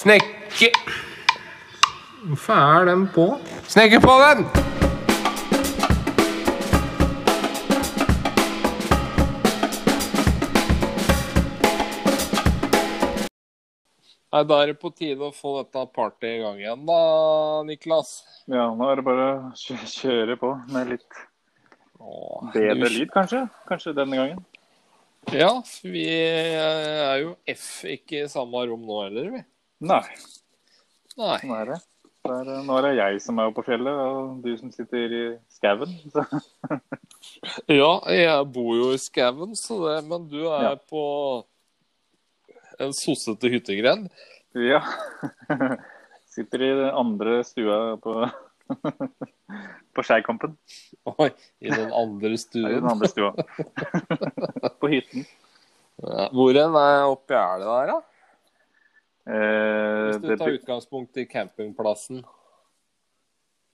Snekke... Hvorfor er den på? Snekke på den! Nei, Da er det på tide å få dette partyet i gang igjen, da, Niklas. Ja, nå er det bare å kjø- kjøre på med litt Åh, bedre lyd, kanskje. Kanskje denne gangen. Ja, vi er jo F ikke i samme rom nå heller, vi. Nei, Nei. Sånn er det. Det er, nå er det jeg som er på fjellet, og du som sitter i skauen. Ja, jeg bor jo i skauen, men du er Ja. på en sossete hyttegrend. ja. Sitter i den andre stua på på Skeikampen. Oi, i den andre Nei, I den andre stua. på hytten. Ja, hvor er oppi gjerdet der, da? Eh, Hvis du det tar utgangspunkt i campingplassen.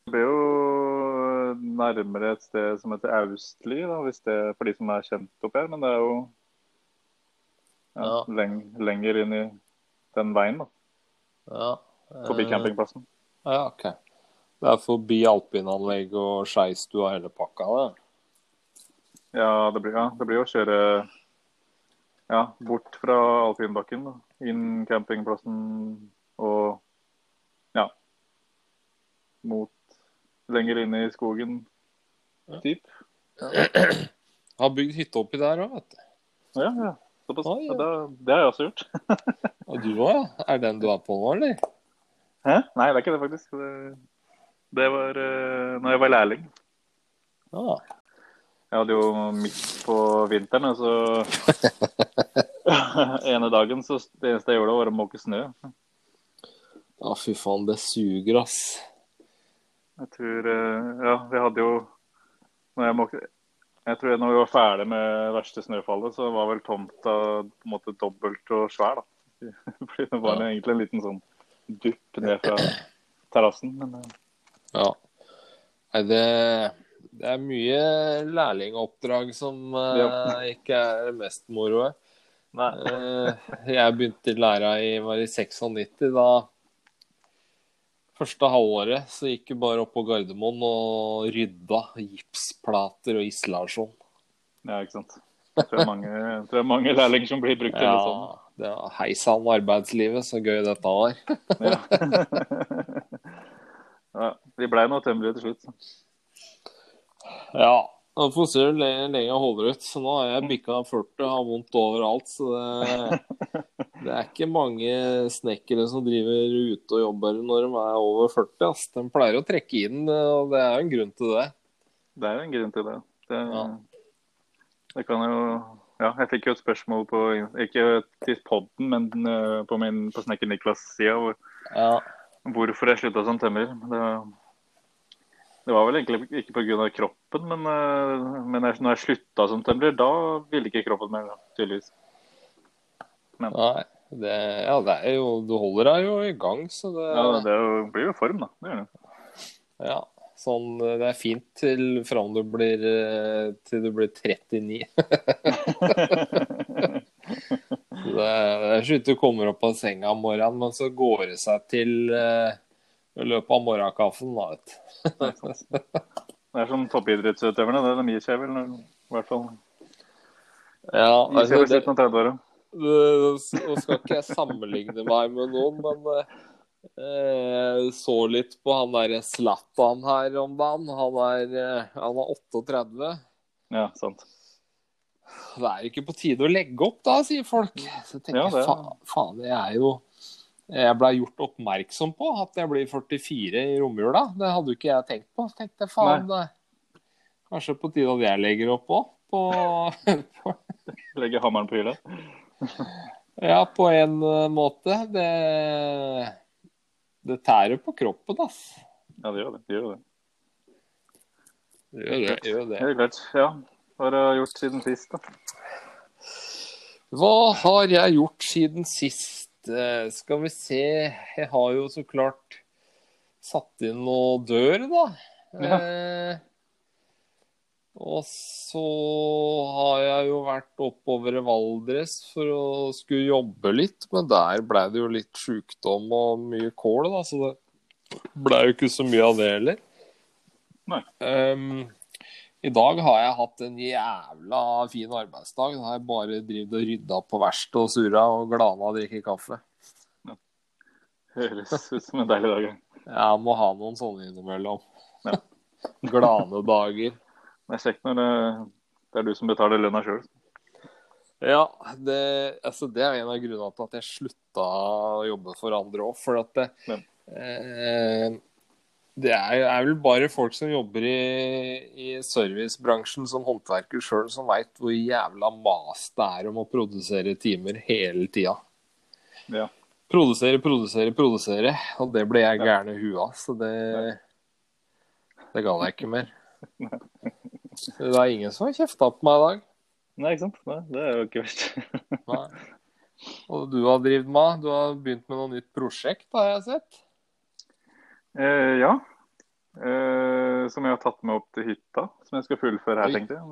Det blir jo nærmere et sted som heter Austli, da, hvis det for de som er kjent opp her. Men det er jo ja, Ja. leng, lenger inn i den veien, da. Ja. Forbi Eh, campingplassen. Ja, ok. Det er forbi alpinanlegg og skeistua hele pakka, det. Ja, det blir, ja, det blir å kjøre ja, bort fra alpinbakken, da. Inn campingplassen og ja mot lenger inn i skogen, typ. Har bygd hytte oppi der òg, vet du. Ja, ja. Såpass. Ah, ja. Ja, det, det har jeg også gjort. Og du òg, ja? Er den du er på nå, eller? Hæ? Nei, det er ikke det, faktisk. Det, det var uh, når jeg var lærling. Ja. Jeg hadde jo midt på vinteren, og så ene dagen så det eneste jeg gjorde, var å måke snø. ja, fy faen, det suger, ass. Jeg tror eh, Ja, vi hadde jo når jeg, måkte, jeg tror når vi var ferdig med verste snøfallet, så var vel tomta på en måte dobbelt og svær, da. Fordi det var Ja. egentlig en liten sånn dupp ned fra terrassen. Men eh, Ja. Nei, det, det er mye lærlingoppdrag som Ja. ikke er mest moro. Nei. Eh, jeg begynte i læra i, var i 96. Da første halvåret så gikk vi bare opp på Gardermoen og rydda gipsplater og isolasjon. Ja, ikke sant. Jeg tror det er mange, jeg tror er mange lærlinger som blir brukt til det sånn. Ja, det var hei sann arbeidslivet, så gøy dette var. Ja. ja, vi blei nå tømmerlige til slutt. Ja. Vi får se hvor lenge jeg holder ut. Så nå har jeg bikka 40 og har vondt overalt. Så det, det er ikke mange snekkere som driver ute og jobber når de er over 40. Ass. De pleier å trekke inn, og det er jo en grunn til det. Det er jo en grunn til det. Det, Ja. det kan jo Ja, jeg fikk jo et spørsmål på Ikke til podden, men eh, på, min, på Snekker Niklas-sida hvor, Ja. hvorfor jeg slutta som tømrer. Det, det var vel egentlig ikke pga. kroppen, men, eh, men når jeg slutta som tømrer, da ville ikke kroppen mer, tydeligvis. tydeligvis. Nei, det, ja, det er jo Du holder deg jo i gang, så det Ja, det blir jo form, da. Det gjør det. Ja. Sånn, det er fint til fram du blir eh, til du blir 39. Det det er ikke du kommer opp av senga om morgenen, men så går det seg til eh, i løpet av morgenkaffen, da. Det er som toppidrettsutøverne. Det de gir seg vel, i hvert fall. Ja, Gir seg altså, vel det, slutten av 30-åra. det, Nå skal ikke jeg sammenligne meg med noen, men eh, så litt på han derre Zlatan her om dagen. Han er, eh, han er 38. Ja, sant. Det er ikke på tide å legge opp, da, sier folk. Så tenker Ja, det jeg er- faen, faen, jeg er jo Jeg blei gjort oppmerksom på at jeg blir 44 i romjula. Det hadde jo ikke jeg tenkt på. Så tenkte jeg faen, det kanskje på tide at jeg legger opp òg. På, på, Legge hammeren på hylla. ja, på en eh, måte. Det Det tærer på kroppen, ass. Ja, det gjør det. det, gjør det. Det gjør det. Gjør det. Helt klart. Ja. Hva har du gjort siden sist, da? Hva har jeg gjort siden sist? Eh, Skal vi se Jeg har jo så klart satt inn noe dør, da. Ja. Eh, Og så har jeg jo vært oppover i Valdres for å skulle jobbe litt, men der ble det jo litt sjukdom og mye kål, da, så det ble jo ikke så mye av det heller. Nei. Ehm, I dag har jeg hatt en jævla fin arbeidsdag. Da har jeg bare drevet og rydda på verkstedet og surra og glana og drikke kaffe. Høres ut som en deilig dag. Jeg må ha noen sånne innimellom. Ja. Glane dager. Det er kjekt når det, det er du som betaler lønna sjøl. Ja, det, altså det er en av grunnene til at jeg slutta å jobbe for andre òg. For at det, Ja. eh, det er, er vel bare folk som jobber i, i servicebransjen som håndverker sjøl, som veit hvor jævla mas det er om å produsere timer hele tida. Ja. Produsere, produsere, produsere. Og det ble jeg gæren i huet av, så det Det ga jeg ikke mer. Det er ingen som har kjefta på meg i dag. Nei, ikke sant? Nei, det er jo ikke verst. Nei. Og du har drevet med? Du har begynt med noe nytt prosjekt, har jeg sett? Eh, ja. Eh, som jeg har tatt med opp til hytta, som jeg skal fullføre her, Oi. tenkte jeg.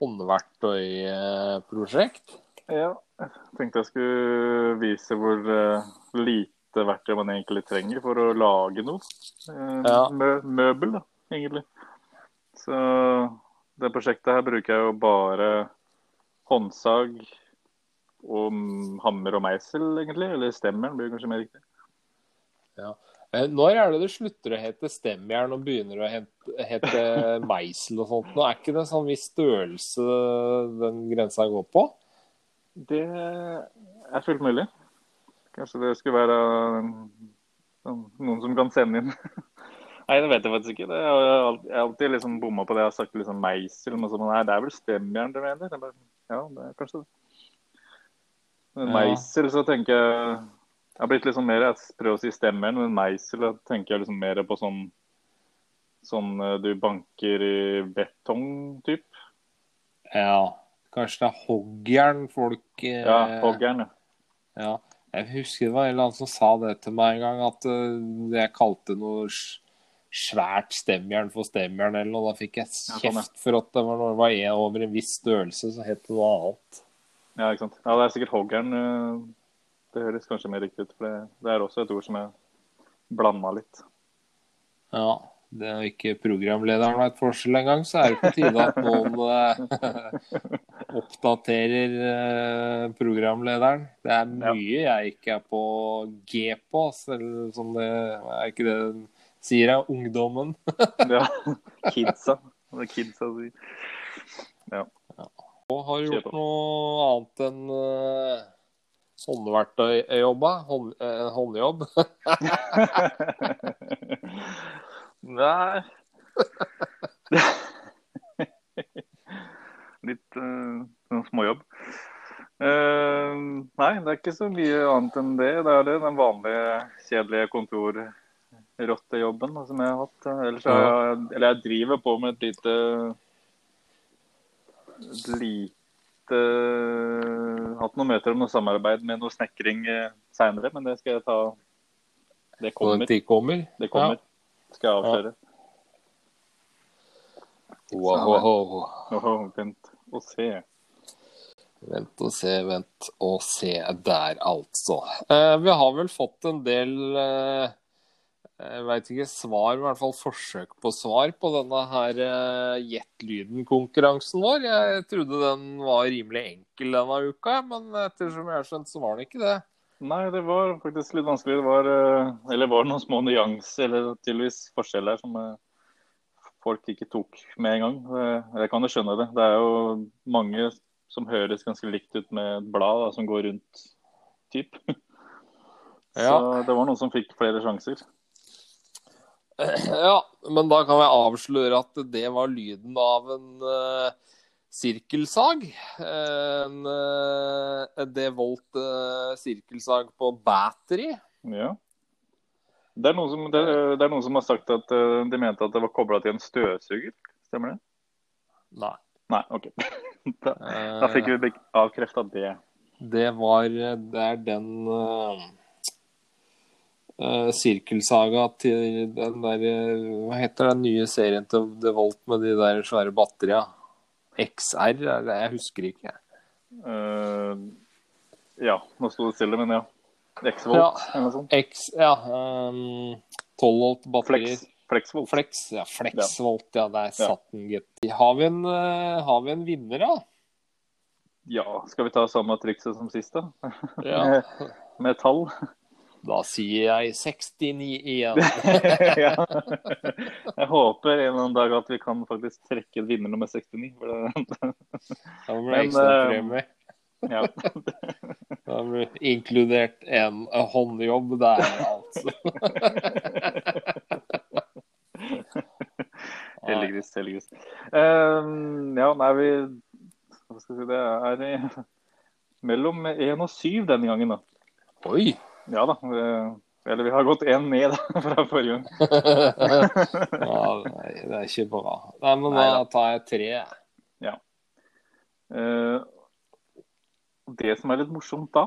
Håndverktøyprosjekt? Ja, jeg tenkte jeg skulle vise hvor uh, lite verktøy man egentlig trenger for å lage noe. Uh, Ja. mø møbel, da, egentlig. Så det prosjektet her bruker jeg jo bare håndsag og mm, hammer og meisel, egentlig. Eller stemmeren blir kanskje mer riktig. Eh, Når er det det slutter å hete stemjern og begynner å hete, hete meisel og sånt? Nå er ikke det sånn viss størrelse den grensa går på? Det er fullt mulig. Kanskje det skulle være noen som kan sende inn. Nei, det vet jeg faktisk ikke. Jeg har alltid- liksom bomma på det. Jeg har sagt liksom meisel, men sånn, nei, det er vel stemjern du mener? Bare, ja, det er kanskje det. Men meisel, så tenker jeg Jeg har blitt liksom mer Jeg prøver å si stemmeren, men meisel da tenker jeg liksom mer på sånn Sånn eh, du banker i betong, typ. Ja. Kanskje det er hoggjern folk eh, Ja, hoggjern, ja. Jeg husker det var en eller annen som sa det til meg en gang, at uh, jeg kalte noe svært stemjern for stemjern eller noe. Da fikk jeg sånn, kjeft for at det var, når det var en over en viss størrelse, så het det noe annet. Ja, ikke sant. Ja, det er sikkert hoggjern. eh, Det høres kanskje mer riktig ut. For det, det er også et ord som er blanda litt. Ja. Det er ikke programlederen veit forskjell engang, så er det på tide at noen eh, oppdaterer eh, programlederen. Det er mye jeg ikke er på G på, selv som det er ikke det den sier, er ungdommen. Ja, kidsa. Det er kidsa si. Og har du gjort noe annet enn uh, håndverktøyjobba? Hånd, eh, håndjobb? Nei Litt uh, småjobb. Uh, nei, det er ikke så mye annet enn det. Det er det den vanlige, kjedelige kontorrottejobben som jeg har hatt. Ellers jeg, eller jeg driver på med et lite et lite Hatt noen møter om noe samarbeid med noe snekring uh, seinere, men det skal jeg ta Det kommer. den tid kommer? Det kommer. Skal jeg avsløre. Wow, wow, wow. Wow, vent og se. Vent og se, vent og se der, altså. Uh, vi har vel fått en del eh, jeg veit ikke, svar, i hvert fall forsøk på svar på denne her Jet-lyden-konkurransen vår. Jeg trodde den var rimelig enkel denne uka, men ettersom jeg har skjønt, så var den ikke det. Nei, det var faktisk litt vanskelig. Det var, eh, eller var noen små nyanser eller tydeligvis forskjeller som eh, folk ikke tok med en gang. Eh, Jeg kan jo skjønne det. Det er jo mange som høres ganske likt ut med et blad da, som går rundt, typ. Ja. Så det var noen som fikk flere sjanser. Ja, men da kan jeg avsløre at det var lyden av en uh, sirkelsag. En uh, devolt uh, sirkelsag på battery. Ja. Det er, som, det, det er noen som har sagt at eh, de mente at det var kobla til en støvsuger. Stemmer det? Nei. Nei, OK. Da, da fikk vi avkrefta det. Det var Det er den eh, sirkelsaga til den der eh, Hva heter den nye serien til DeVolt med de der svære batteria? XR? Jeg husker ikke. Uh, ja, nå sto det stille, men ja. X-Volt Ja. eller noe sånt. X, ja. Um, 12 volt batterier. Flex. Flexvolt. Flex, ja. Flexvolt, ja. Der satt den, gitt. Har vi en, eh, har vi en vinner, da? Ja, skal vi ta samme trikset som sist, da? Ja. Med tall? Da sier jeg 69 igjen. ja. Jeg håper en eller annen dag at vi kan faktisk trekke vinner nummer 69. For det, Da blir det ekstrapremie. ekstra eh, ja. Da blir det inkludert en håndjobb der, altså. Heldiggris, heldiggris. Um, ja, nei, vi Hva skal vi si, det er i- mellom én og syv denne gangen, da. Oi! Ja da. Eller vi har gått én ned fra forrige gang. Ja, nei, det er ikke bra. Nei, men da tar jeg tre. Ja. det som er litt morsomt da,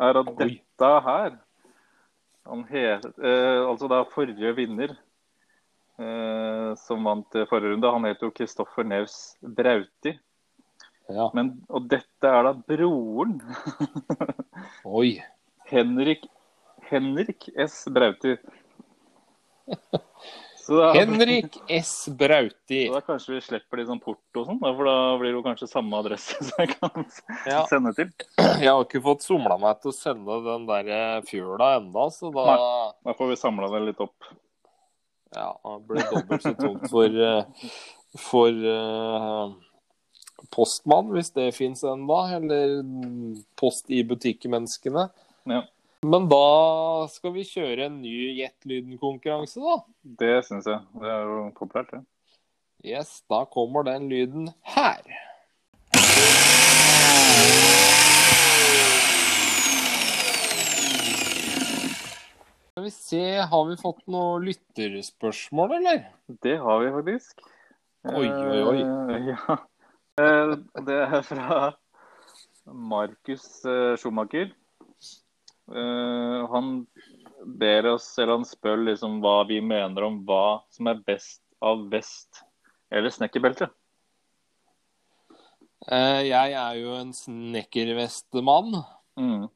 er at Oi. dette her han het, eh, Altså da forrige vinner eh, som vant eh, forrige runde, han het jo Kristoffer Naus Brauti. Ja. Men, og dette er da broren Oi. Henrik Henrik S. Brauti. Så da, Henrik S. Brauti. så da kanskje vi slipper sånn port og sånn, for da blir det jo kanskje samme adresse som jeg kan Ja, sende til. jeg har ikke fått somla meg til å sende den der eh, fjøla enda, så da Da får vi samla det litt opp. ja, det blir dobbelt så tungt for, eh, for uh, postmann, hvis det fins enda, Eller post i butikkmenneskene. Ja. Men da skal vi kjøre en ny Gjett lyden-konkurranse, da. Det syns jeg. Det er jo populært, det. Yes, da kommer den lyden her. Skal vi se, har vi fått noen lytterspørsmål, eller? Det har vi faktisk. Oi, oi, oi. Eh, ja. Eh, Det er fra Markus eh, Schumacher. Eh, Han ber oss, eller han spør liksom hva vi mener om hva som er best av vest eller snekkerbelte. Uh, Jeg er jo en snekkervestemann. Mm.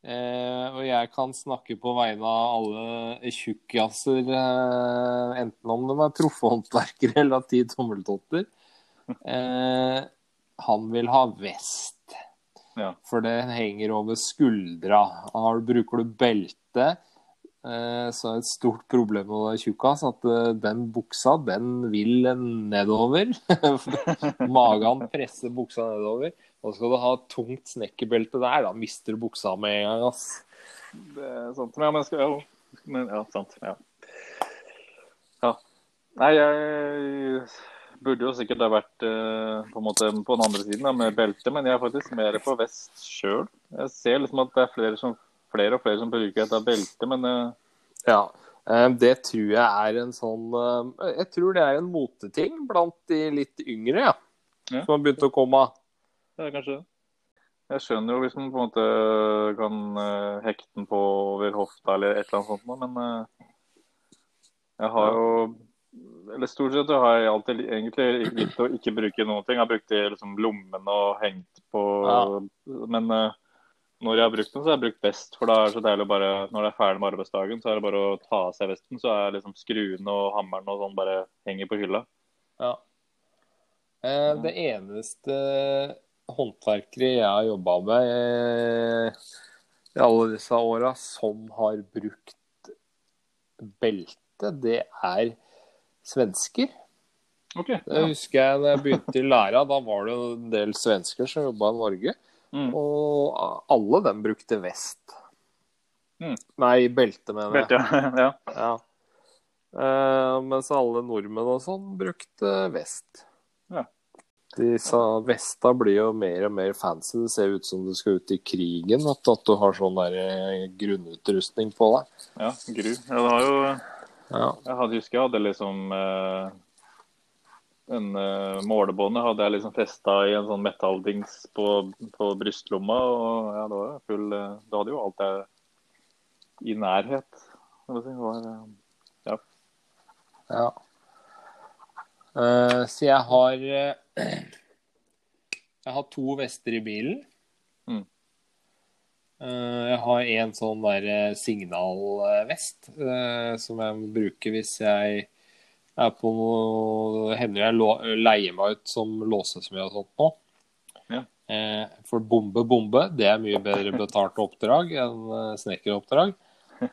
Uh, og jeg kan snakke på vegne av alle tjukkaser, uh, enten om de er proffe håndverkere eller har ti tommeltotter. Uh, han vil ha vest, Ja. for det henger over skuldra. Har, bruker du belte, eh, så er det et stort problem med å være tjukkas at eh, den buksa, den vil nedover. Magen presser buksa nedover. Og skal du ha tungt snekkerbelte der, da mister du buksa med en gang, ass. Det er sant. Men ja, men skal, ja, men, ja sant. Ja. ja. Nei, jeg burde jo sikkert ha vært eh, på en måte på den andre siden da, med belte, men jeg er faktisk mer på vest sjøl. Jeg ser liksom at det er flere, som, flere og flere som bruker dette beltet, men eh, Ja. eh, Det tror jeg er en sånn Jeg tror det er en moteting blant de litt yngre, ja. Ja. Som har begynt å komme. Ja, kanskje det. Jeg skjønner jo hvis man på en måte kan hekte den på over hofta eller et eller annet sånt, men jeg har jo Eller stort sett har jeg alltid egentlig likt å ikke bruke noen ting. Jeg har brukt det i liksom lommene og hengt på Men uh, når jeg har brukt den, så har jeg brukt vest. For da er det så deilig å bare Når det er ferdig med arbeidsdagen, så er det bare å ta av seg vesten. Så er liksom skruene og hammeren og sånn bare henger på hylla. Ja. Eh, Det eneste håndverkere jeg har jobba med eh, i alle disse åra som har brukt belte, det er svensker. OK. Det husker jeg da jeg begynte i læra. Da var det en del svensker som jobba i Norge. Mm. Og alle dem brukte vest. Mm. Nei, belte, mener jeg. Belte, ja. Ja. Uh, mens alle nordmenn og sånn brukte vest. Ja. De sa Vesta blir jo mer og mer fancy. Det ser ut som du skal ut i krigen. At, at du har sånn der eh, grunnutrustning på deg. ja. Gru. Ja, det har jo Ja. Jeg hadde, husker jeg hadde liksom eh, en eh, målebåndet hadde jeg liksom festa i en sånn metalldings på, på brystlomma. Og ja, det var full eh, hadde jo alt jeg i nærhet. Det var, ja. Ja. Uh, så jeg har uh, Jeg har to vester i bilen. Eh, jeg har en sånn der eh, signalvest eh, som jeg bruker hvis jeg er på noe hender jeg leier meg ut som låsesmed og sånt nå. Ja. For bombe, bombe, det er mye bedre betalt oppdrag enn snekkeroppdrag.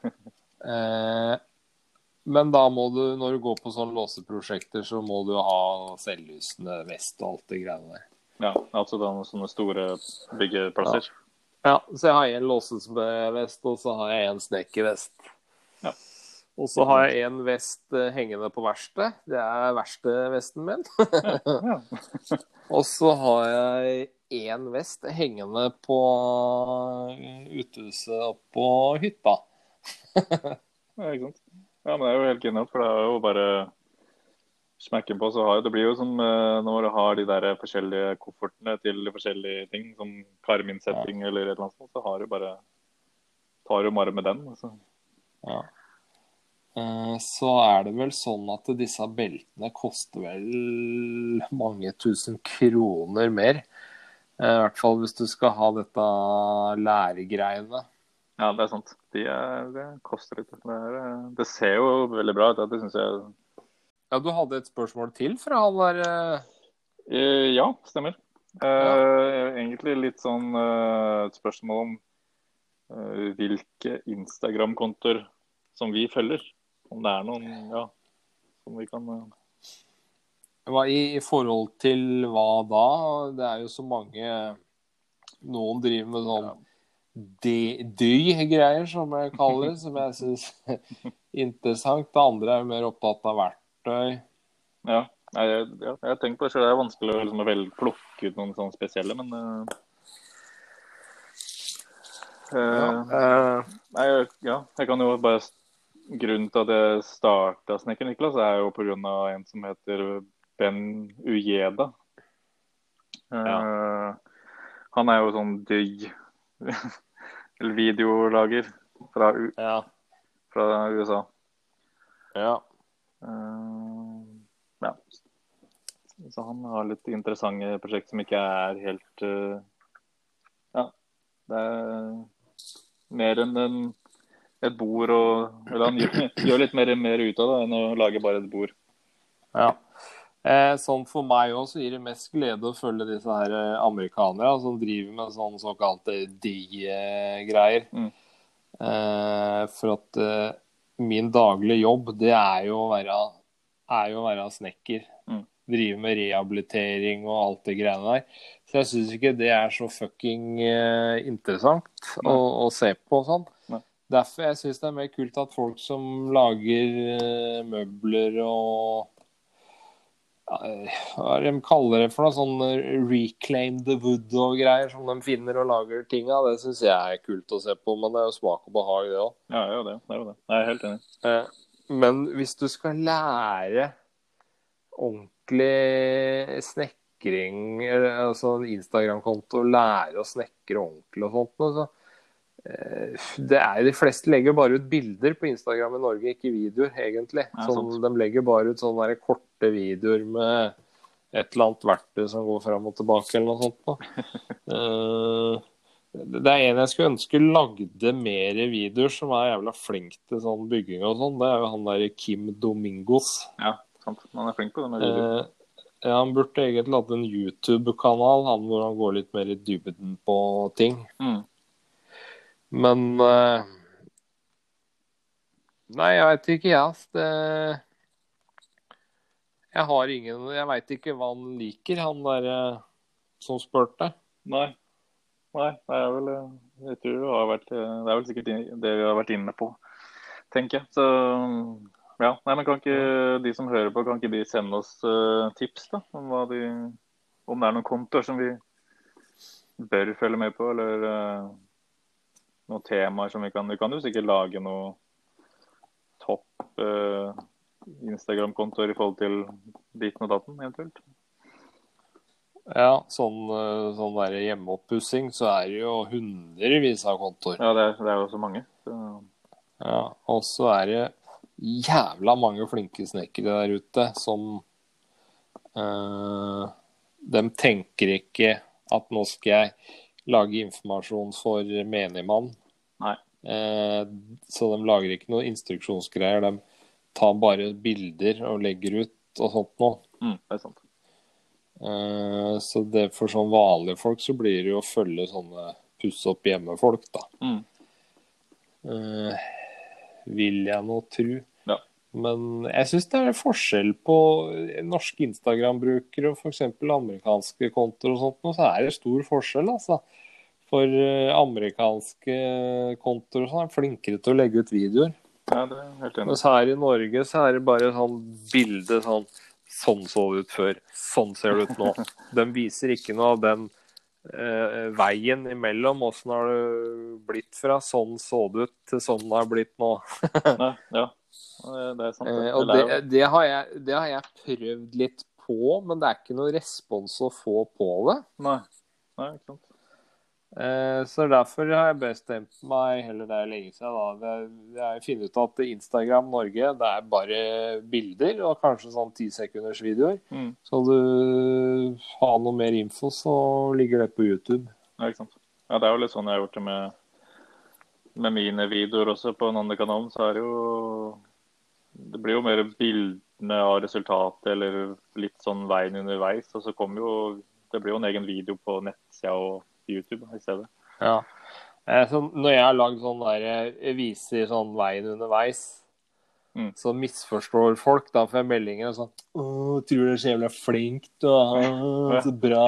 Men da må du, når du går på sånne låseprosjekter, så må du ha selvlysende vest og alt det greiene der. ja, altså da sånne store byggeplasser. Ja, så jeg har en låsesmedvest, og så har jeg en snekkervest. Ja. Og så har jeg en vest eh, hengende på verkstedet. Det er verkstedvesten min. Ja. Og så har jeg én vest hengende på utehuset oppå hytta. Ja, ikke sant. Ja, men det er jo helt genialt, for det er jo bare smekken på. så har Det blir jo som eh, når du har de der forskjellige koffertene til forskjellige ting, som karminsetting eller et eller annet sånt, så har du bare tar du bare med den. Altså. Ja. Eh, Så er det vel sånn at disse beltene koster vel mange tusen kroner mer. Eh, I hvert fall hvis du skal ha dette læregreiene. Ja, det er sant. De er, det koster litt. Det, det ser jo veldig bra ut. Det syns jeg Ja, du hadde et spørsmål til fra han der Eh, Ja, stemmer. Eh, Egentlig litt sånn uh, et spørsmål om uh, hvilke Instagram-kontoer som vi følger. Om det er noen ja, som vi kan hva, i, forhold til hva da? Det er jo så mange Noen driver med sånn ja. dy-greier, som jeg kaller det, som jeg syns er interessant. Det andre er jo mer opptatt av verktøy. Ja. Nei, jeg, ja, jeg tenker på det selv. Det er vanskelig å liksom, vel plukke ut noen sånne spesielle, men uh, uh, ja. Uh, Nei, ja, jeg kan jo bare Grunnen til at jeg starta Snekker Niklas, er jo pga. en som heter Ben Ujeda. Ja. han er jo sånn digg videolager fra, ja. fra USA. ja. Eh, ja. Så han har litt interessante prosjekt som ikke er helt eh, Ja. Det er mer enn en, et bord og Eller han gjør, gjør litt mer, mer ut av det enn å lage bare et bord. Ja. Eh, sånn for meg òg så gir det mest glede å følge disse her amerikanerne amerikanere som driver med sånne såkalte de-greier. Mm. Eh, for at eh, min daglige jobb, det er jo å være, jo å være snekker. Mm. Drive med rehabilitering og alt det greiene der. Så jeg syns ikke det er så fucking eh, interessant å, å se på sånn. Nei. Derfor jeg syns det er mer kult at folk som lager eh, møbler og hva er det de kaller det for noe? Sånn eh, reclaim the wood og greier som de finner og lager ting av. Det syns jeg er kult å se på, men det er jo smak og behag, det òg. Ja, ja, det, det er jo det. Jeg er helt enig. Men hvis du skal lære ordentlig snekring, altså en Instagram-konto, lære å snekre ordentlig og sånt, noe, så eh, det er, De fleste legger bare ut bilder på Instagram i Norge, ikke videoer, egentlig. Ja, Sånn, de legger bare ut sånne der korte videoer med et eller annet verktøy som går fram og tilbake, eller noe sånt. Eh, det er en jeg skulle ønske lagde mer videoer, som er jævla flink til sånn bygging og sånn. Det er jo han der Kim Domingos. Ja, sant. Han er flink på det med videoer. Ja, han burde egentlig hatt en YouTube-kanal han hvor han går litt mer i dybden på ting. Mm. Men eh, Nei, jeg veit ikke, jeg. Yes. Det Jeg har ingen Jeg veit ikke hva han liker, han derre som spurte. Nei. Nei, det er vel eh, Jeg tror det har vært eh, Det er vel sikkert det vi har vært inne på, tenker jeg. Så ja. Nei, men kan ikke de som hører på, kan ikke de sende oss eh, tips da, om de Om det er noen kontoer som vi bør følge med på, eller eh, noen temaer som vi kan Vi kan jo sikkert lage noe topp eh, Instagram-kontoer i forhold til biten og datten, eventuelt. Ja, sånn, eh, sånn der hjemmeoppussing, så er det jo hundrevis av kontoer. Ja, det er, det er jo så mange. Så, Ja, og så er det jævla mange flinke snekkere der ute som øh, De tenker ikke at nå skal jeg lage informasjon for menigmann. Nei. Eh, så de lager ikke noe instruksjonsgreier. De tar bare bilder og legger ut og sånt noe. Mm, det er sant. Uh, så det for sånn vanlige folk så blir det jo å følge sånne pusse opp hjemme-folk, da. Mm. Uh, vil jeg nå tro. Ja. Men jeg syns det er forskjell på norske Instagram-brukere og f.eks. amerikanske kontoer og sånt, og så er det stor forskjell, altså. For eh, amerikanske kontoer og sånn er flinkere til å legge ut videoer. Ja, det er helt enig. Mens her i Norge så er det bare sånn bilde sånn Sånn så det ut før. Sånn ser det ut nå. De viser ikke noe av den eh, veien imellom. Åssen har det blitt fra sånn så det ut til sånn det har blitt nå. Nei, ja, det er sant. Eh, og det, det, har jeg, det har jeg prøvd litt på, men det er ikke noe respons å få på det. Nei. Nei, ikke sant. Eh, så derfor har jeg bestemt meg heller det er lenge siden. Da. Jeg har funnet ut at Instagram Norge det er bare bilder og kanskje sånn tisekundersvideoer. sekunders videoer. Mm. Så du har noe mer info, så ligger det på YouTube. Ja, ikke sant. Ja, det er jo litt sånn jeg har gjort det med, med mine videoer også på den andre kanalen. Så er det jo Det blir jo mer bildene av resultatet eller litt sånn veien underveis. Og så kommer jo Det blir jo en egen video på nettsida og YouTube i stedet. Ja. Eh, så når jeg har lagd sånn der viser sånn veien underveis, Mm. så misforstår folk. Da får jeg meldinger sånn Å, tror du er så jævla flink, du. Så bra.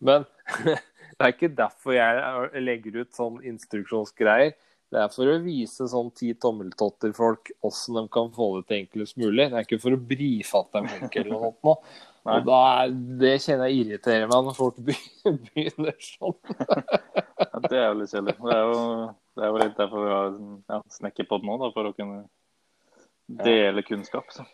Men det er ikke derfor jeg legger ut sånn instruksjonsgreier. Det er for å vise sånn ti tommeltotter-folk åssen de kan få det til enklest mulig. Det er ikke for å brife at de er flinke eller noe sånt. Nei. Og da er, det kjenner jeg irriterer meg når folk begynner sånn. Ja, det er jo litt kjedelig. Det er jo, det er jo litt derfor vi har ja, snekkerpod nå, da, for å kunne dele kunnskap. Så.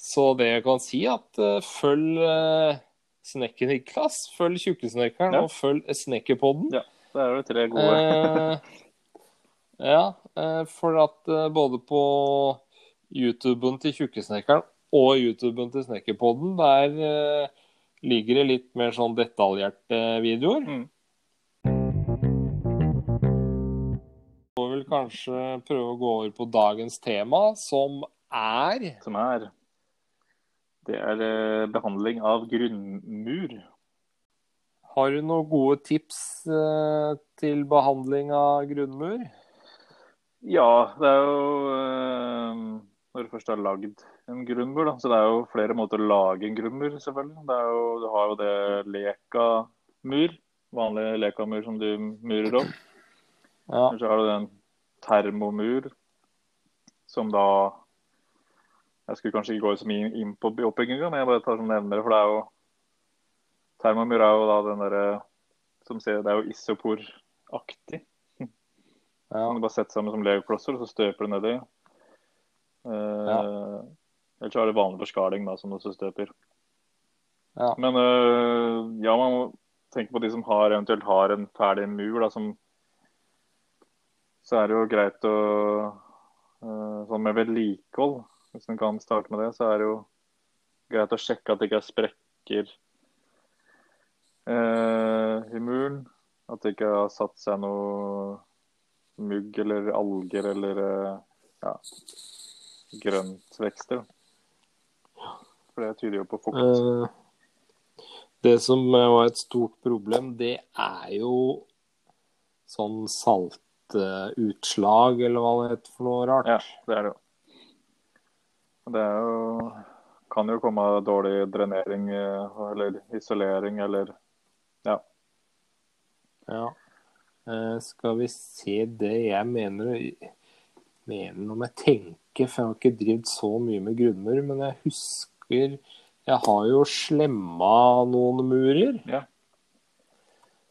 Så det jeg kan si, at uh, følg uh, Snekker-Niklas, følg Tjukkesnekkeren Ja. og følg Snekkerpodden. Ja. Det er jo tre gode. uh, ja, eh, for at eh, både på YouTuben til Tjukkesnekkeren og YouTuben til Snekkerpodden, der uh, ligger det litt mer sånn detaljerte videoer. Mm. Så vil kanskje prøve å gå over på dagens tema, som er Som er Det er uh, behandling av grunnmur. Har du noen gode tips uh, til behandling av grunnmur? Ja, det er jo Når du først har lagd en grunnmur, da. Så det er jo flere måter å lage en grunnmur, selvfølgelig. Det jo, du har jo det lekamur. Vanlig lekamur som du murer opp. Ja. Så har du den termomur, som da Jeg skulle kanskje ikke gå så mye inn på oppbygginga, men jeg bare tar som nevner det. For det er jo Termomur er jo da den derre som ser Det er jo isoporaktig. ja. Som du bare setter sammen som legoklosser, og så støper du nedi. Uh, Eller så er det vanlig forskaling da, som du også støper. Ja. Men eh, ja, man må tenke på de som har, eventuelt har en ferdig mur, da, som Så er det jo greit å eh, Sånn med vedlikehold, hvis en kan starte med det, så er det jo greit å sjekke at det ikke er sprekker eh, i muren. At det ikke har satt seg noe mugg eller alger eller eh, ja, grøntvekster. For det tyder jo på fukt. Eh, det som eh, var et stort problem, det er jo sånn saltutslag, eller hva det heter for noe rart. Ja, det er det jo. Det er jo kan jo komme av dårlig drenering eh, eller isolering eller Ja. Eh, skal vi se det jeg mener Mener om jeg tenker, for jeg har ikke drevet så mye med grunnmur, men jeg husker Jeg har jo slemma noen murer. Ja.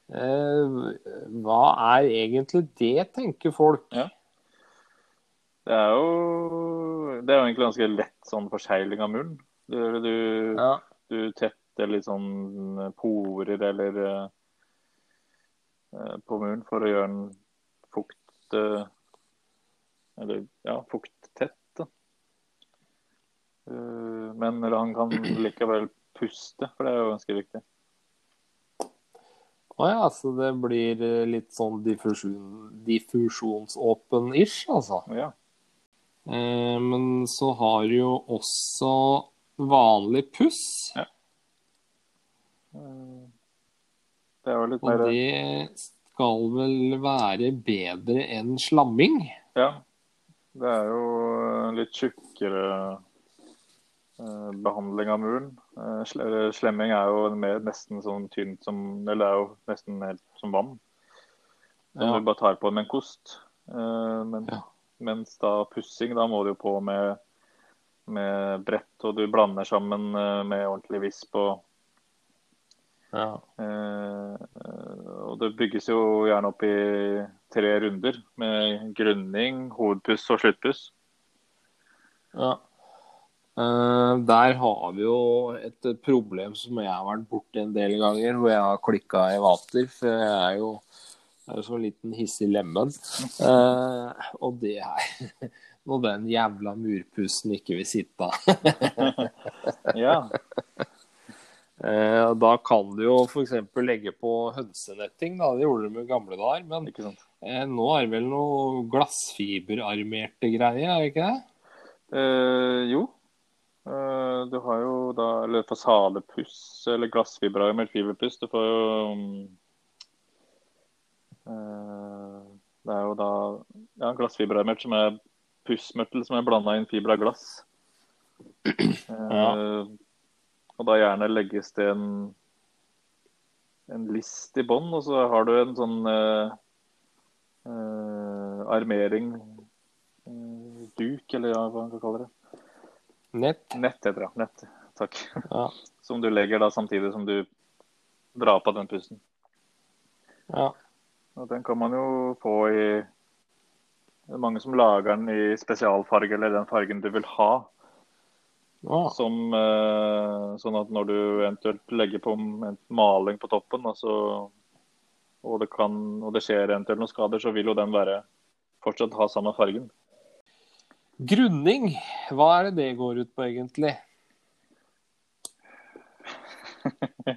Eh, hva er egentlig det, tenker folk? Det er jo det er jo egentlig ganske lett sånn forsegling av muren. Du, du, Ja. du tetter litt sånn porer eller eh, på muren for å gjøre den fukt eh, Eller ja, fukttett. Eh, Men han kan likevel puste, for det er jo ganske viktig. Å ja, så det blir eh, litt sånn diffusjon, diffusjonsåpen-ish, altså. Ja. Eh, men så har du jo også vanlig puss. Ja. Det er jo litt Og det skal vel være bedre enn slamming. Ja. Det er jo litt tjukkere behandling av muren. Eh, Slemming er jo mer, nesten sånn tynt som Eller det er jo nesten helt som vann. Ja. du bare tar på med en kost. Eh, men, Ja. Mens da pussing, da må du jo på med, med brett, og du blander sammen eh, med ordentlig visp. og Ja. Eh, og det bygges jo gjerne opp i tre runder med grunning, hovedpuss og sluttpuss. ja. Eh, der har vi jo et problem som jeg har vært borti en del ganger, hvor jeg har klikka i vater. For jeg er jo, jeg er jo en liten hissig lemen. Eh, og det er når den jævla murpussen ikke vil sitte. Ja. Eh, da kan du jo f.eks. legge på hønsenetting, da. Det gjorde de i gamle dager. Men nå er det vel noe glassfiberarmerte greier, er det ikke det? Eh, jo. Eh, du har jo da Eller fasadepuss eller glassfiberarmert fiberpuss. Du får jo mm, eh, Det er jo da ja, glassfiberarmert som er pussmørtel som er blanda inn fiber av glass. Eh, Og da gjerne legges det en, en list i bånn, og så har du en sånn uh, uh, armering Duk, eller ja, hva man kan kalle det. Nett. Nett heter det. Nett. Takk. Ja. Som du legger da samtidig som du drar på den pusten. ja. Og den kan man jo få i Det er mange som lager den i spesialfarge, eller den fargen du vil ha. ja. Som, eh, sånn at når du eventuelt legger på en maling på toppen, altså, og, det kan, og det skjer eventuelt noen skader, så vil jo den være fortsatt ha samme fargen. Grunning, hva er det det går ut på egentlig?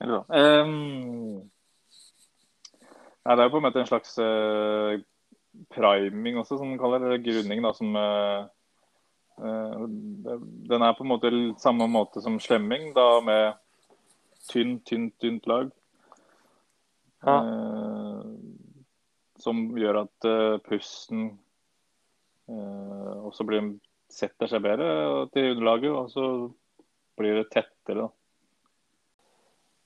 Eller da. Ehm, det er på en måte en slags eh, priming også, som man kaller det. Grunning, da, som eh, eh, Den er på en måte samme måte som slemming, da med tynt, tynt, tynt lag. Ja. Som gjør at pusten eh, også blir, setter seg bedre til underlaget, og så blir det tettere.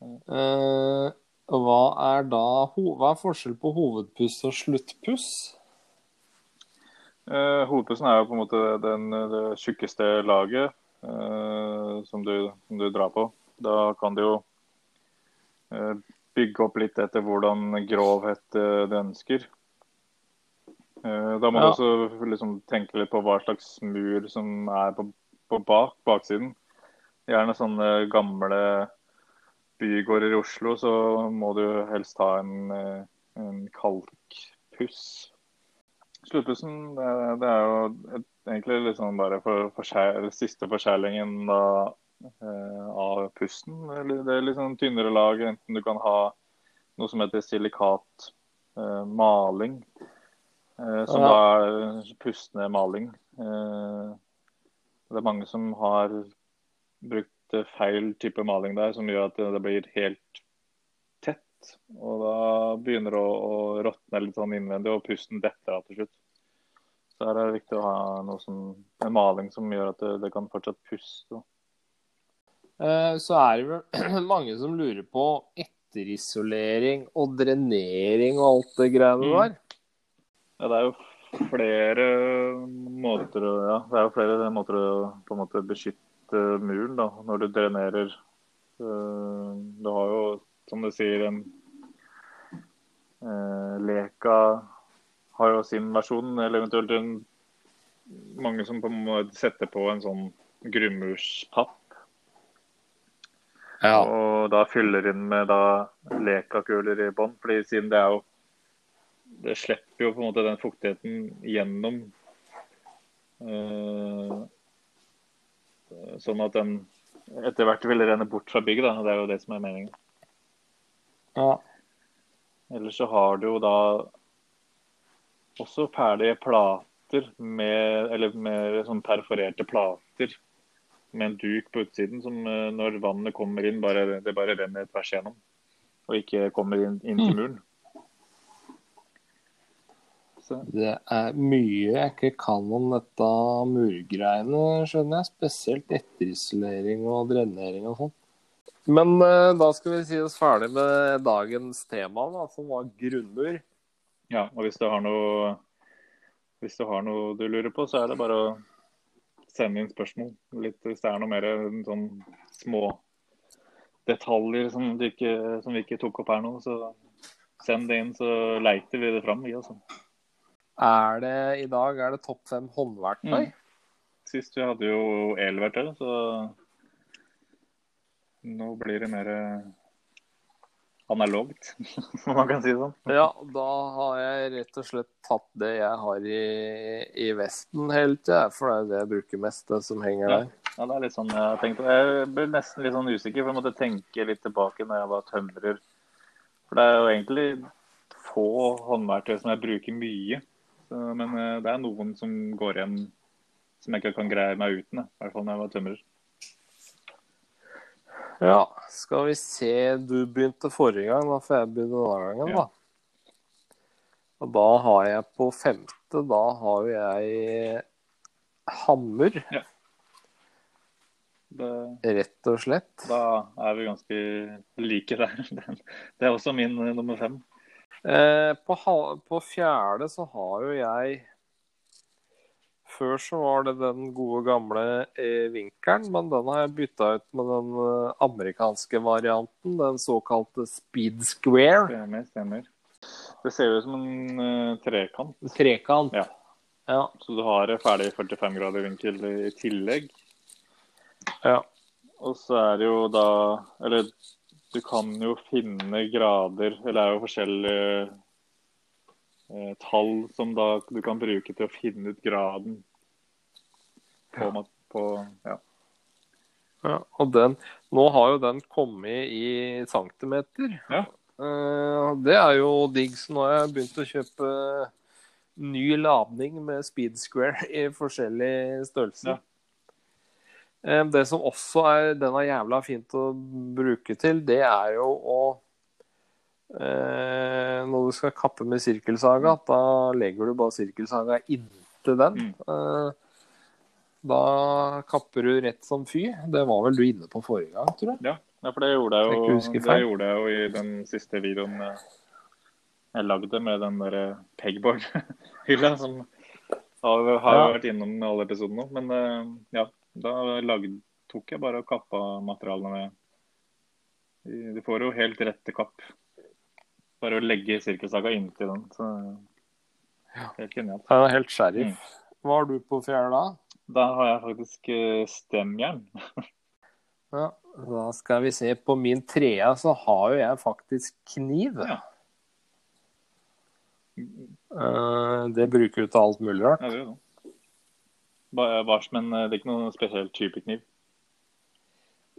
Eh, hva er da Hva er forskjell på hovedpuss og sluttpuss? Uh, hovedpussen er jo på en måte den, det tjukkeste laget uh, som, du, som du drar på. Da kan du jo bygge opp litt etter hvordan grovhet du ønsker. Eh, da må Ja. du også liksom tenke litt på hva slags mur som er på, på bak, baksiden. Gjerne sånne gamle bygårder i Oslo, så må du helst ha en, eh, en kalkpuss. Sluttpussen, det, det er jo egentlig liksom bare for, for siste forskjellingen eh, av pusten. Det er sånn tynnere lag, enten du kan ha noe som heter silikat eh, eh, som Ja. da er pustende maling. Eh, det er mange som har brukt eh, feil type maling der, som gjør at det, blir helt tett. Og da begynner det å, å råtne litt sånn innvendig, og pusten detter av til slutt. Så her er det viktig å ha noe som, en maling som gjør at det, det kan fortsatt puste. Eh, så er det vel mange som lurer på etterisolering og drenering og alt det greiene Mm. der. Ja, det er jo flere måter ja, det er jo flere måter å på en måte beskytte muren da, når du drenerer. Eh, Du har jo, som du sier, en eh, Leka har jo sin versjon, eller eventuelt en, mange som på en måte setter på en sånn grunnmurspapp. Ja. Og da fyller inn med da Leka-kuler i bånn. fordi siden det er jo det slipper jo på en måte den fuktigheten gjennom. Uh, sånn at den etter hvert vil renne bort fra bygget. Da. Det er jo det som er meningen. Ja. Ellers så har du jo da også ferdige plater med, eller med sånn perforerte plater med en duk på utsiden som eh, når vannet kommer inn, bare, det bare renner tvers igjennom. Og ikke kommer inn, inn til muren. Det er mye jeg ikke kan om dette murgreiene, skjønner jeg. Spesielt etterisolering og drenering og sånn. Men uh, da skal vi si oss ferdig med dagens tema, da, som var grunnmur. ja, og hvis du har noe hvis du har noe du lurer på, så er det bare å sende inn spørsmål. Litt, hvis det er noe mer sånn små detaljer som, du ikke, som vi ikke tok opp her nå, så send det inn, så leiter vi det fram. Vi, altså. Er det i dag er det topp fem håndverktøy? Mm. Sist vi hadde jo elverktøy, så nå blir det mer eh, analogt, om man kan si det sånn. Ja, da har jeg rett og slett tatt det jeg har i, i vesten hele tida, for det er det jeg bruker mest, det som henger Ja. der. Ja, det er litt sånn jeg har tenkt. Jeg ble nesten litt sånn usikker, for jeg måtte tenke litt tilbake når jeg var tømrer. For det er jo egentlig få håndverktøy som jeg bruker mye. Så, men eh, det er noen som går igjen som jeg ikke kan greie meg uten. I hvert fall når jeg var tømrer. Ja, skal vi se. Du begynte forrige gang, da får jeg begynne denne gangen, Ja. da. Og da har jeg på femte, da har jeg hammer, Det, rett og slett. da er vi ganske like der. Det er også min eh, nummer fem. Eh, på, på fjerde så har jo jeg Før så var det den gode gamle eh, vinkelen, men den har jeg bytta ut med den eh, amerikanske varianten, den såkalte speed square. Stemmer, stemmer. Det ser jo ut som en eh, trekant. Trekant. Ja. Ja. Så du har ferdig 45 grader vinkel i tillegg. ja. Og så er det jo da Eller du kan jo finne grader Eller det er jo forskjellige eh, tall som da du kan bruke til å finne ut graden på, ja. på ja. Ja, og den, nå har jo den kommet i centimeter. Ja. Eh, det er jo digg, så nå har jeg begynt å kjøpe ny ladning med speed square i forskjellige størrelser. Ja. Eh, det som også er den er jævla fint å bruke til, det er jo å eh, Når du skal kappe med sirkelsaga, da legger du bare sirkelsaga inntil den. Mm. Eh, da kapper du rett som fy. Det var vel du inne på forrige gang, tror jeg. Ja, ja, for det gjorde jeg Jeg jo, ikke det gjorde jeg jo i den siste videoen jeg lagde med den der pegboard-hylla, som har, har Ja. vært innom alle episodene nå. Men ja, da lagde, tok jeg bare og kappa materialene med Du får jo helt rette kapp. Bare å legge sirkelsaga inntil den. Så helt genialt. Er helt sheriff. Mm. Hva har du på fjerde da? Da har jeg faktisk eh, stemjern. Ja, da skal vi se. På min trea så har jo jeg faktisk kniv. Ja. Eh, det bruker du til alt mulig rart. Ja, det gjør det. Bars, men eh, det er ikke noen spesiell type kniv.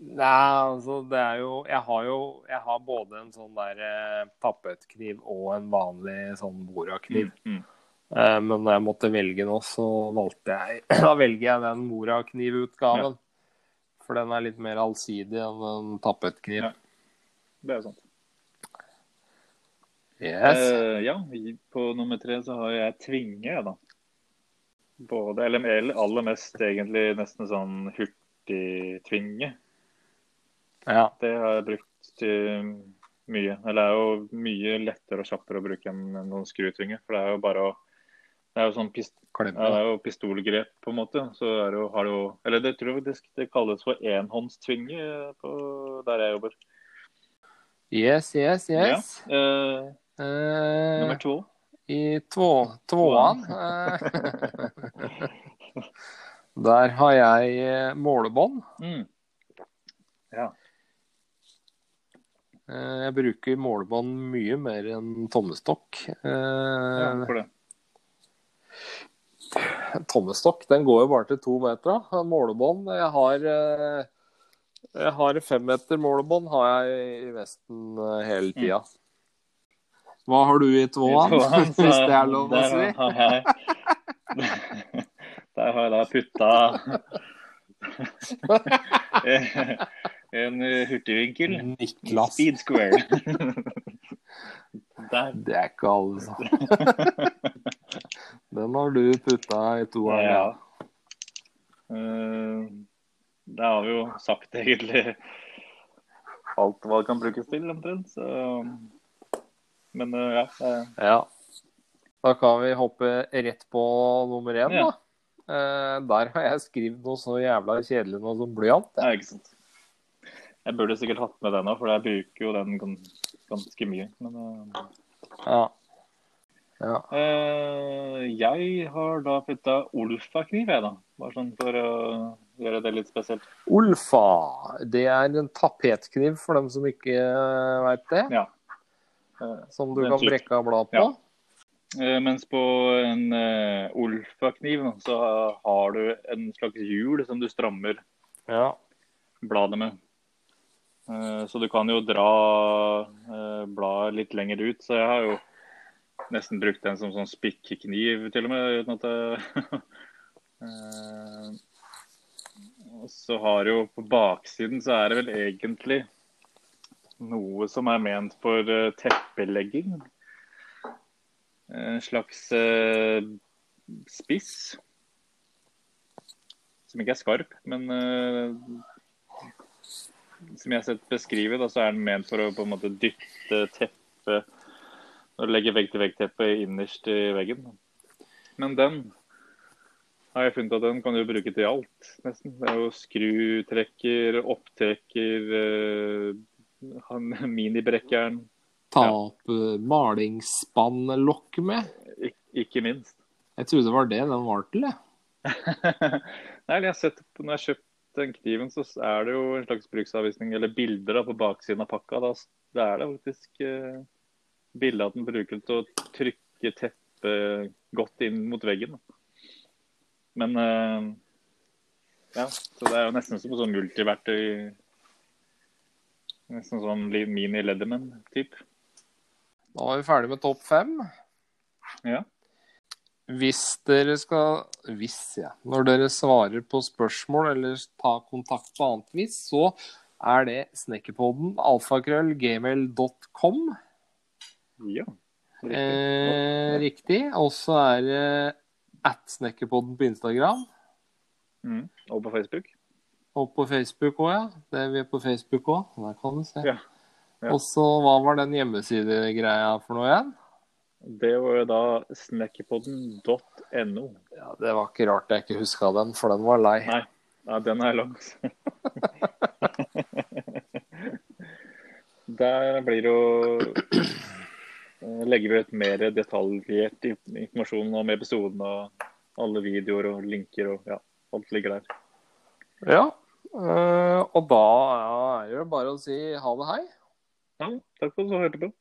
Nei, altså det er jo Jeg har jo jeg har både en sånn der eh, tappetkniv og en vanlig sånn morakniv. Mm. Eh, men når jeg måtte velge nå, så valgte jeg Da velger jeg den moraknivutgaven. For den er litt mer allsidig enn en tappetkniv. Ja. Det er sant. Yes. Eh, ja, på nummer tre så har jeg tvinge, da. Både, eller aller mest egentlig nesten sånn hurtigtvinge. Ja. Det har jeg brukt til mye. Eller det er jo mye lettere og kjappere å bruke enn noen skrutvinge. For det er jo bare å Det er jo sånn pist, ja, det er jo pistolgrep, på en måte. Så er det jo, har det jo Eller det tror jeg faktisk det kalles for enhåndstvinge på, der jeg jobber. Yes, yes, yes. Ja. Eh, Eh, nummer to. I två, tvåan eh, Der har jeg eh, målebånd. Mm. Ja. Eh, Jeg bruker målebånd mye mer enn tommestokk. Ja, Eh, for det. Tommestokk den går jo bare til to meter. da. Målebånd Jeg har jeg har femmeter målebånd har jeg i vesten hele tida. Hva har du i tåa, hvis det er lov å der si? Har jeg, der har jeg da putta en hurtigvinkel. Niklas. Speed square. Der. Det er ikke alle som Den har du putta i toeren. Ja. Ja. Eh, Det har vi jo sagt egentlig alt hva det kan brukes til, omtrent. Så Men eh, ja. ja. Da kan vi hoppe rett på nummer én, Ja. da. Eh, der har jeg skrevet noe så jævla kjedelig noe som blyant. Ja, ikke sant. Jeg burde sikkert hatt med den òg, for jeg bruker jo den gans ganske mye. Men eh, Ja. ja. Uh, jeg har da putta Olfa-kniv, jeg, da. Bare sånn for å gjøre det litt spesielt. Olfa. Det er en tapetkniv for dem som ikke veit det. Ja. Eh, Som du kan brekke av blad på. Ja. Eh, Mens på en uh, Olfa-kniv så har du en slags hjul som du strammer Ja. bladet med. Uh, Så du kan jo dra uh, bladet litt lenger ut. Så jeg har jo nesten brukt den som sånn spikkekniv til og med. uten at jeg... uh, Og så har jo på baksiden så er det vel egentlig noe som er ment for eh, teppelegging. En slags eh, spiss. Som ikke er skarp, men eh, som jeg har sett beskrevet, så er den ment for å på en måte dytte teppet Når du legger vegg-til-vegg-teppet innerst i veggen. Men den har jeg funnet at den kan du bruke til alt, nesten. Det er jo skrutrekker, opptrekker, han- minibrekkjern. Ta opp ja. malingsspann-lokk med. Ik ikke minst. Jeg trodde det var det den var til, jeg. Nei, jeg har sett på, Når jeg har kjøpt den kniven, så er det jo en slags bruksanvisning, eller bilder da, på baksiden av pakka. Da, da er det faktisk eh, bilde at den bruker til å trykke teppet godt inn mot veggen. Da. Men eh, ja, så det er jo nesten som en sånn multiverktøy. Nesten sånn mini-leddermen-typ. Da er vi ferdig med topp fem. Ja. Hvis dere skal Hvis, ja. Når dere svarer på spørsmål eller tar kontakt på annet vis, så er det snekkerpodden alfakrøllgmail.com. ja. Riktig. Eh, riktig. Og så er det at snekkerpodden på Instagram. Mm. Og på Facebook. Og på Facebook òg, ja. Det er vi er på Facebook òg. Der kan du se. Ja. Ja. Og så hva var den hjemmesidegreia for noe igjen? Det var jo da snekkerpodden.no. Ja, Det var ikke rart jeg ikke huska den, for den var lei. Nei, Nei den er lang. Der blir det jo eh, Legger vi ut mer detaljert informasjon om episoden og alle videoer og linker og ja, alt ligger der. Ja. Eh, og da er det bare å si ha det hei. Ja, takk for at du hørte på.